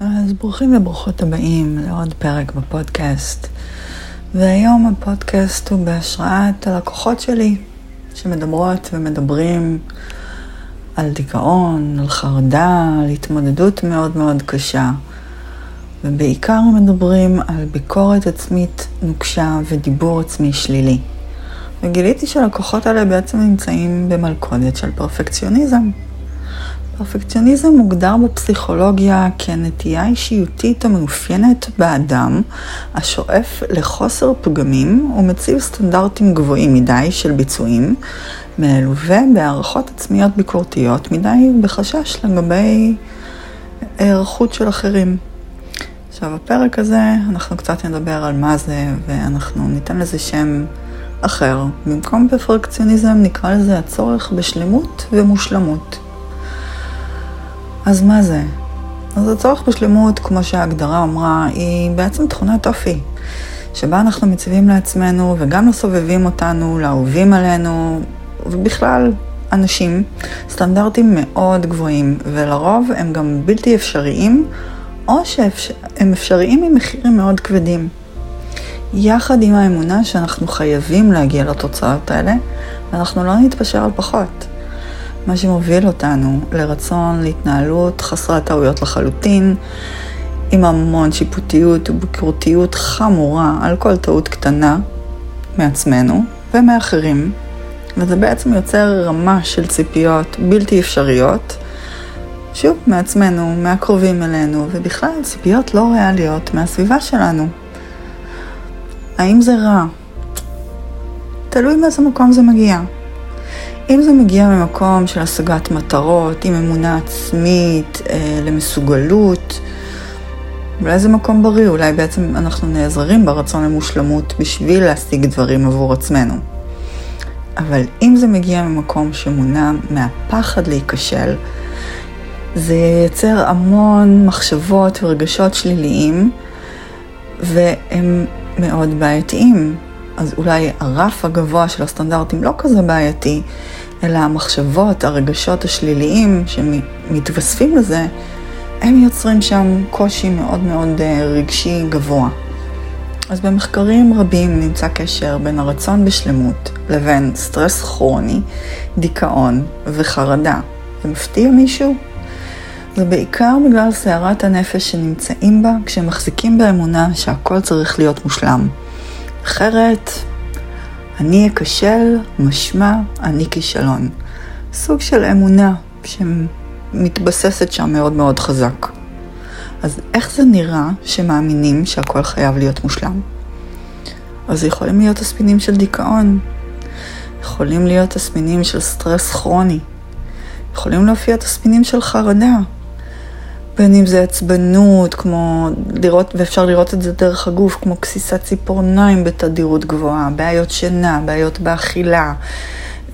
אז ברוכים וברוכות הבאים לעוד פרק בפודקאסט. והיום הפודקאסט הוא בהשראת הלקוחות שלי, שמדברות ומדברים על דיכאון, על חרדה, על התמודדות מאוד מאוד קשה. ובעיקר מדברים על ביקורת עצמית נוקשה ודיבור עצמי שלילי. וגיליתי שהלקוחות האלה בעצם נמצאים במלכודת של פרפקציוניזם. פרפקציוניזם מוגדר בפסיכולוגיה כנטייה אישיותית המאופיינת באדם השואף לחוסר פגמים ומציב סטנדרטים גבוהים מדי של ביצועים, מלווה בהערכות עצמיות ביקורתיות מדי בחשש לגבי היערכות של אחרים. עכשיו, בפרק הזה אנחנו קצת נדבר על מה זה, ואנחנו ניתן לזה שם אחר. במקום פרפקציוניזם נקרא לזה הצורך בשלמות ומושלמות. אז מה זה? אז הצורך בשלמות, כמו שההגדרה אמרה, היא בעצם תכונת אופי, שבה אנחנו מציבים לעצמנו וגם לסובבים אותנו, לאהובים עלינו, ובכלל, אנשים, סטנדרטים מאוד גבוהים, ולרוב הם גם בלתי אפשריים, או שהם אפשריים עם מחירים מאוד כבדים. יחד עם האמונה שאנחנו חייבים להגיע לתוצאות האלה, ואנחנו לא נתפשר על פחות. מה שמוביל אותנו לרצון להתנהלות חסרת טעויות לחלוטין, עם המון שיפוטיות וביקורתיות חמורה על כל טעות קטנה מעצמנו ומאחרים, וזה בעצם יוצר רמה של ציפיות בלתי אפשריות, שוב, מעצמנו, מהקרובים אלינו, ובכלל ציפיות לא ריאליות מהסביבה שלנו. האם זה רע? תלוי מאיזה מקום זה מגיע. אם זה מגיע ממקום של השגת מטרות, עם אמונה עצמית, אה, למסוגלות, אולי זה מקום בריא, אולי בעצם אנחנו נעזרים ברצון למושלמות בשביל להשיג דברים עבור עצמנו. אבל אם זה מגיע ממקום שמונע מהפחד להיכשל, זה ייצר המון מחשבות ורגשות שליליים, והם מאוד בעייתיים. אז אולי הרף הגבוה של הסטנדרטים לא כזה בעייתי, אלא המחשבות, הרגשות השליליים שמתווספים לזה, הם יוצרים שם קושי מאוד מאוד אה, רגשי גבוה. אז במחקרים רבים נמצא קשר בין הרצון בשלמות לבין סטרס כרוני, דיכאון וחרדה. זה מפתיע מישהו? זה בעיקר בגלל סערת הנפש שנמצאים בה כשמחזיקים באמונה שהכל צריך להיות מושלם. אחרת, אני אכשל, משמע אני כישלון. סוג של אמונה שמתבססת שם מאוד מאוד חזק. אז איך זה נראה שמאמינים שהכל חייב להיות מושלם? אז יכולים להיות תסמינים של דיכאון, יכולים להיות תסמינים של סטרס כרוני, יכולים להופיע תסמינים של חרדה, בין אם זה עצבנות, כמו לראות, ואפשר לראות את זה דרך הגוף, כמו גסיסת ציפורניים בתדירות גבוהה, בעיות שינה, בעיות באכילה,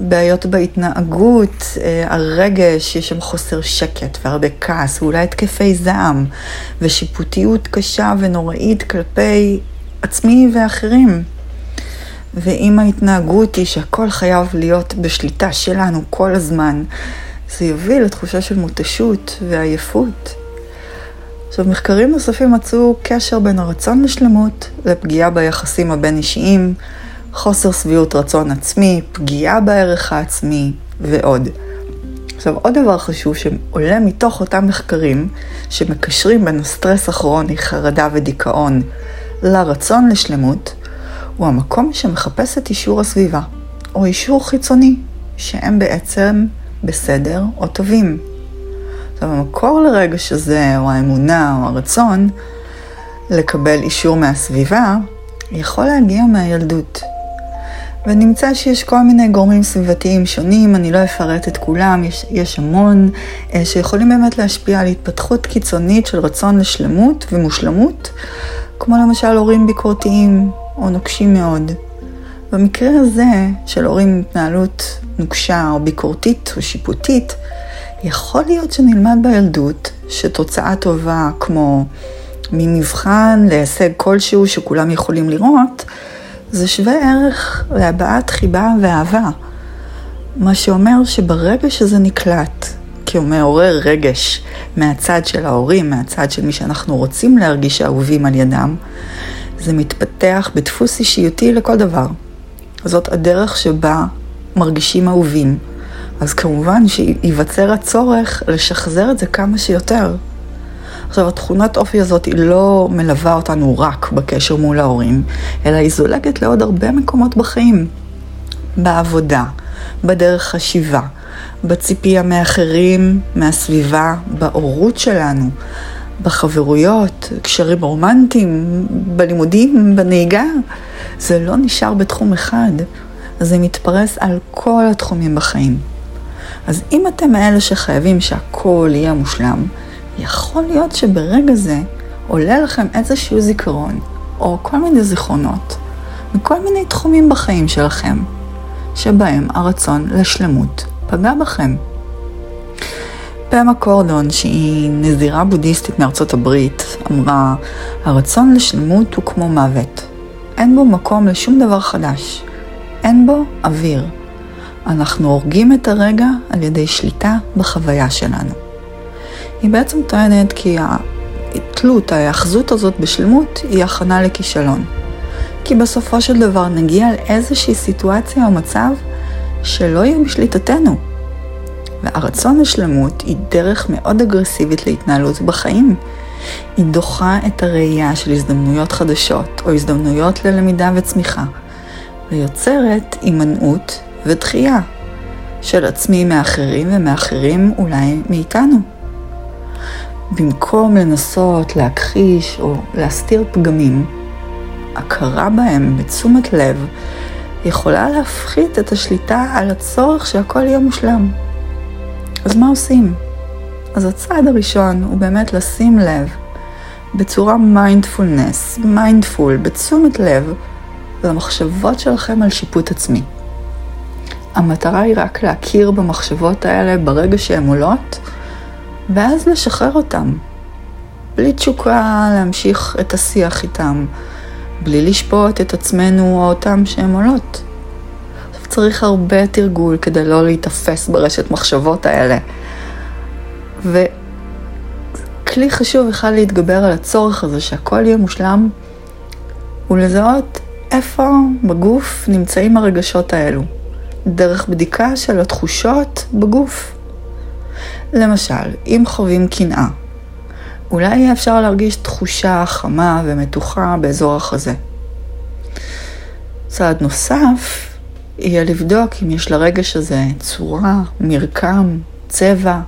בעיות בהתנהגות, אה, הרגש, יש שם חוסר שקט והרבה כעס, ואולי התקפי זעם, ושיפוטיות קשה ונוראית כלפי עצמי ואחרים. ואם ההתנהגות היא שהכל חייב להיות בשליטה שלנו כל הזמן, זה יוביל לתחושה של מותשות ועייפות. עכשיו, מחקרים נוספים מצאו קשר בין הרצון לשלמות לפגיעה ביחסים הבין-אישיים, חוסר שביעות רצון עצמי, פגיעה בערך העצמי ועוד. עכשיו, עוד דבר חשוב שעולה מתוך אותם מחקרים שמקשרים בין הסטרס הכרוני, חרדה ודיכאון לרצון לשלמות, הוא המקום שמחפש את אישור הסביבה, או אישור חיצוני, שהם בעצם בסדר או טובים. המקור לרגש הזה, או האמונה, או הרצון, לקבל אישור מהסביבה, יכול להגיע מהילדות. ונמצא שיש כל מיני גורמים סביבתיים שונים, אני לא אפרט את כולם, יש, יש המון, אה, שיכולים באמת להשפיע על התפתחות קיצונית של רצון לשלמות ומושלמות, כמו למשל הורים ביקורתיים או נוקשים מאוד. במקרה הזה של הורים עם התנהלות נוקשה או ביקורתית או שיפוטית, יכול להיות שנלמד בילדות שתוצאה טובה כמו ממבחן להישג כלשהו שכולם יכולים לראות, זה שווה ערך להבעת חיבה ואהבה. מה שאומר שברגע שזה נקלט כמעורר רגש מהצד של ההורים, מהצד של מי שאנחנו רוצים להרגיש אהובים על ידם, זה מתפתח בדפוס אישיותי לכל דבר. זאת הדרך שבה מרגישים אהובים. אז כמובן שייווצר הצורך לשחזר את זה כמה שיותר. עכשיו, התכונת אופי הזאת היא לא מלווה אותנו רק בקשר מול ההורים, אלא היא זולגת לעוד הרבה מקומות בחיים. בעבודה, בדרך חשיבה, בציפייה מאחרים, מהסביבה, בהורות שלנו, בחברויות, קשרים רומנטיים, בלימודים, בנהיגה. זה לא נשאר בתחום אחד, זה מתפרס על כל התחומים בחיים. אז אם אתם מאלה שחייבים שהכל יהיה מושלם, יכול להיות שברגע זה עולה לכם איזשהו זיכרון, או כל מיני זיכרונות, מכל מיני תחומים בחיים שלכם, שבהם הרצון לשלמות פגע בכם. פמה קורדון, שהיא נזירה בודהיסטית מארצות הברית, אמרה, הרצון לשלמות הוא כמו מוות. אין בו מקום לשום דבר חדש. אין בו אוויר. אנחנו הורגים את הרגע על ידי שליטה בחוויה שלנו. היא בעצם טוענת כי התלות, ההאחזות הזאת בשלמות, היא הכנה לכישלון. כי בסופו של דבר נגיע לאיזושהי סיטואציה או מצב שלא יהיו בשליטתנו. והרצון לשלמות היא דרך מאוד אגרסיבית להתנהלות בחיים. היא דוחה את הראייה של הזדמנויות חדשות או הזדמנויות ללמידה וצמיחה, ויוצרת הימנעות ודחייה של עצמי מאחרים ומאחרים אולי מאיתנו. במקום לנסות להכחיש או להסתיר פגמים, הכרה בהם בתשומת לב יכולה להפחית את השליטה על הצורך שהכל יהיה מושלם. אז מה עושים? אז הצעד הראשון הוא באמת לשים לב בצורה מיינדפולנס, mindful, בתשומת לב, למחשבות שלכם על שיפוט עצמי. המטרה היא רק להכיר במחשבות האלה ברגע שהן עולות, ואז לשחרר אותן. בלי תשוקה להמשיך את השיח איתם, בלי לשפוט את עצמנו או אותם שהן עולות. עכשיו צריך הרבה תרגול כדי לא להיתפס ברשת מחשבות האלה. וכלי חשוב אחד להתגבר על הצורך הזה שהכל יהיה מושלם, הוא לזהות איפה בגוף נמצאים הרגשות האלו. דרך בדיקה של התחושות בגוף. למשל, אם חווים קנאה, אולי יהיה אפשר להרגיש תחושה חמה ומתוחה באזור החזה. צעד נוסף יהיה לבדוק אם יש לרגש הזה צורה, מרקם, צבע,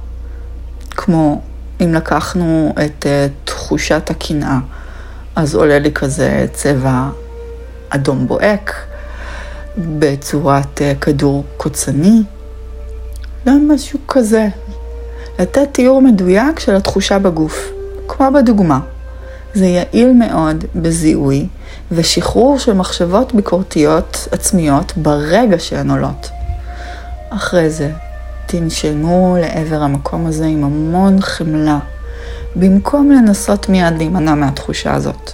כמו אם לקחנו את uh, תחושת הקנאה, אז עולה לי כזה צבע אדום בוהק, בצורת uh, כדור קוצני, לא משהו כזה. לתת תיאור מדויק של התחושה בגוף. כמו בדוגמה. זה יעיל מאוד בזיהוי ושחרור של מחשבות ביקורתיות עצמיות ברגע שהן עולות. אחרי זה, תנשמו לעבר המקום הזה עם המון חמלה, במקום לנסות מיד להימנע מהתחושה הזאת.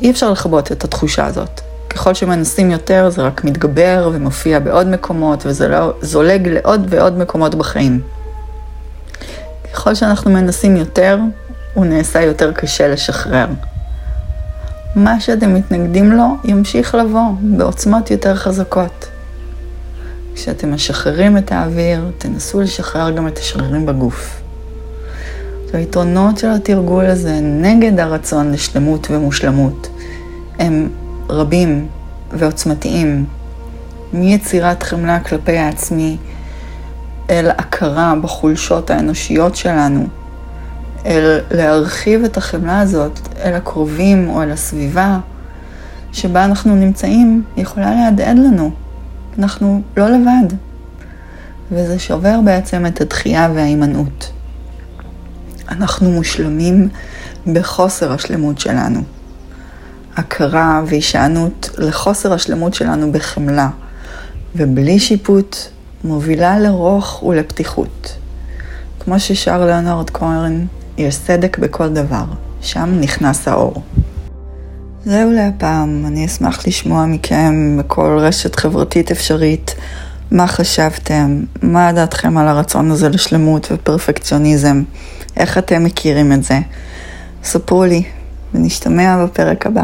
אי אפשר לכבות את התחושה הזאת. ככל שמנסים יותר זה רק מתגבר ומופיע בעוד מקומות וזה לא, זולג לעוד ועוד מקומות בחיים. ככל שאנחנו מנסים יותר, הוא נעשה יותר קשה לשחרר. מה שאתם מתנגדים לו ימשיך לבוא בעוצמות יותר חזקות. כשאתם משחררים את האוויר, תנסו לשחרר גם את השרירים בגוף. היתרונות של התרגול הזה נגד הרצון לשלמות ומושלמות הם רבים ועוצמתיים, מיצירת חמלה כלפי העצמי, אל הכרה בחולשות האנושיות שלנו, אל להרחיב את החמלה הזאת אל הקרובים או אל הסביבה שבה אנחנו נמצאים, יכולה להדהד לנו. אנחנו לא לבד. וזה שובר בעצם את הדחייה וההימנעות. אנחנו מושלמים בחוסר השלמות שלנו. הכרה והישענות לחוסר השלמות שלנו בחמלה, ובלי שיפוט מובילה לרוך ולפתיחות. כמו ששר ליאונרד כהן, יש צדק בכל דבר, שם נכנס האור. זהו להפעם, אני אשמח לשמוע מכם בכל רשת חברתית אפשרית מה חשבתם? מה דעתכם על הרצון הזה לשלמות ופרפקציוניזם? איך אתם מכירים את זה? ספרו לי, ונשתמע בפרק הבא.